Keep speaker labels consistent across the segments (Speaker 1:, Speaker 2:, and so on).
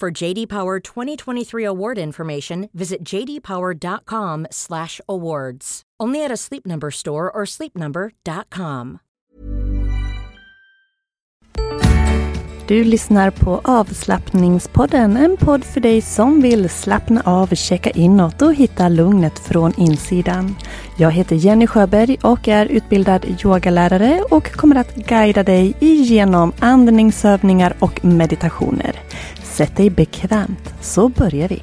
Speaker 1: For JD Power 2023 award information, visit jdpower.com/awards. Only at a Sleep Number store or sleepnumber.com.
Speaker 2: Du lyssnar på avslappningspodden, en podd för dig som vill slappna av, checka inåt och hitta lugnet från insidan. Jag heter Jenny Sjöberg och är utbildad yogalärare och kommer att guida dig igenom andningsövningar och meditationer. Sätt dig bekvämt så börjar vi.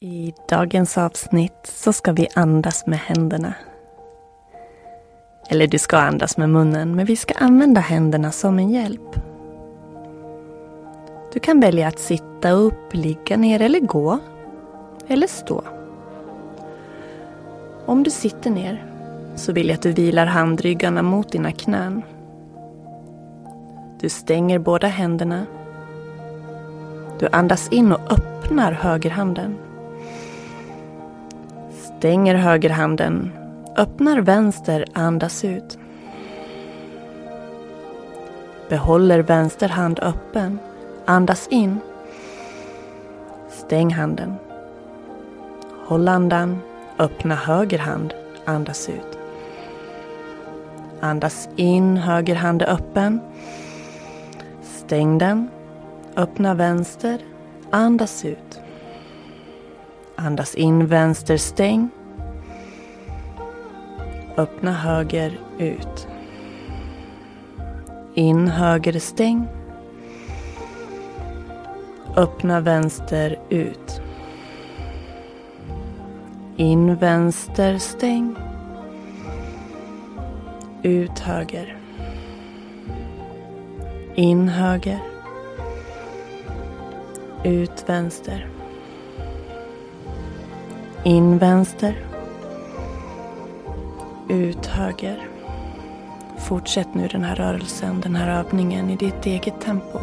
Speaker 2: I dagens avsnitt så ska vi andas med händerna. Eller du ska andas med munnen, men vi ska använda händerna som en hjälp. Du kan välja att sitta upp, ligga ner eller gå. Eller stå. Om du sitter ner så vill jag att du vilar handryggarna mot dina knän. Du stänger båda händerna. Du andas in och öppnar högerhanden. Stänger högerhanden, öppnar vänster, andas ut. Behåller vänster hand öppen, andas in. Stäng handen. Håll andan, öppna höger hand, andas ut. Andas in, höger hand är öppen. Stäng den, öppna vänster, andas ut. Andas in vänster stäng. Öppna höger ut. In höger stäng. Öppna vänster ut. In vänster stäng. Ut höger. In höger. Ut vänster. In vänster. Ut höger. Fortsätt nu den här rörelsen, den här övningen i ditt eget tempo.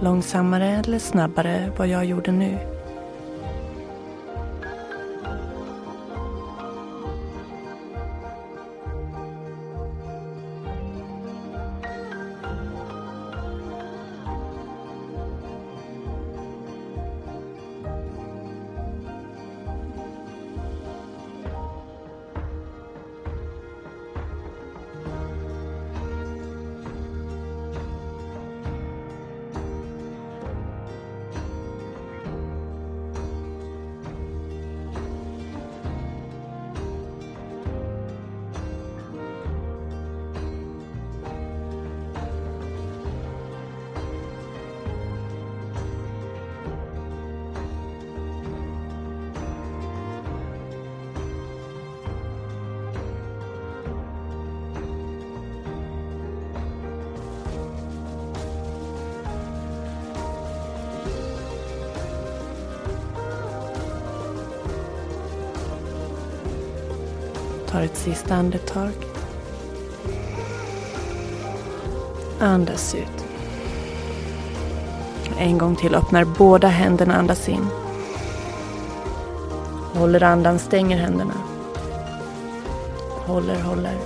Speaker 2: Långsammare eller snabbare vad jag gjorde nu. Tar ett sista andetag. Andas ut. En gång till öppnar båda händerna, andas in. Håller andan, stänger händerna. Håller, håller.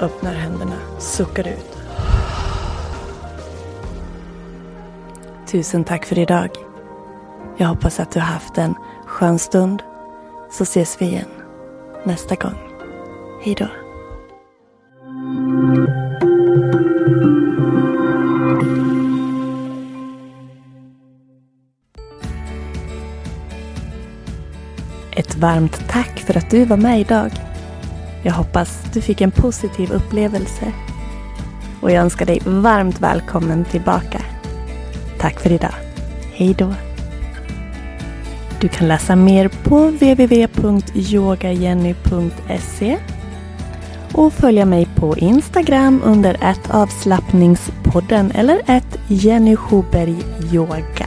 Speaker 2: Öppnar händerna, suckar ut. Tusen tack för idag. Jag hoppas att du har haft en skön stund. Så ses vi igen nästa gång. Hej då. Ett varmt tack för att du var med idag. Jag hoppas du fick en positiv upplevelse. Och jag önskar dig varmt välkommen tillbaka. Tack för idag. Hej då. Du kan läsa mer på www.yogajenny.se och följa mig på Instagram under ett avslappningspodden eller ett Jenny Schuberg Yoga.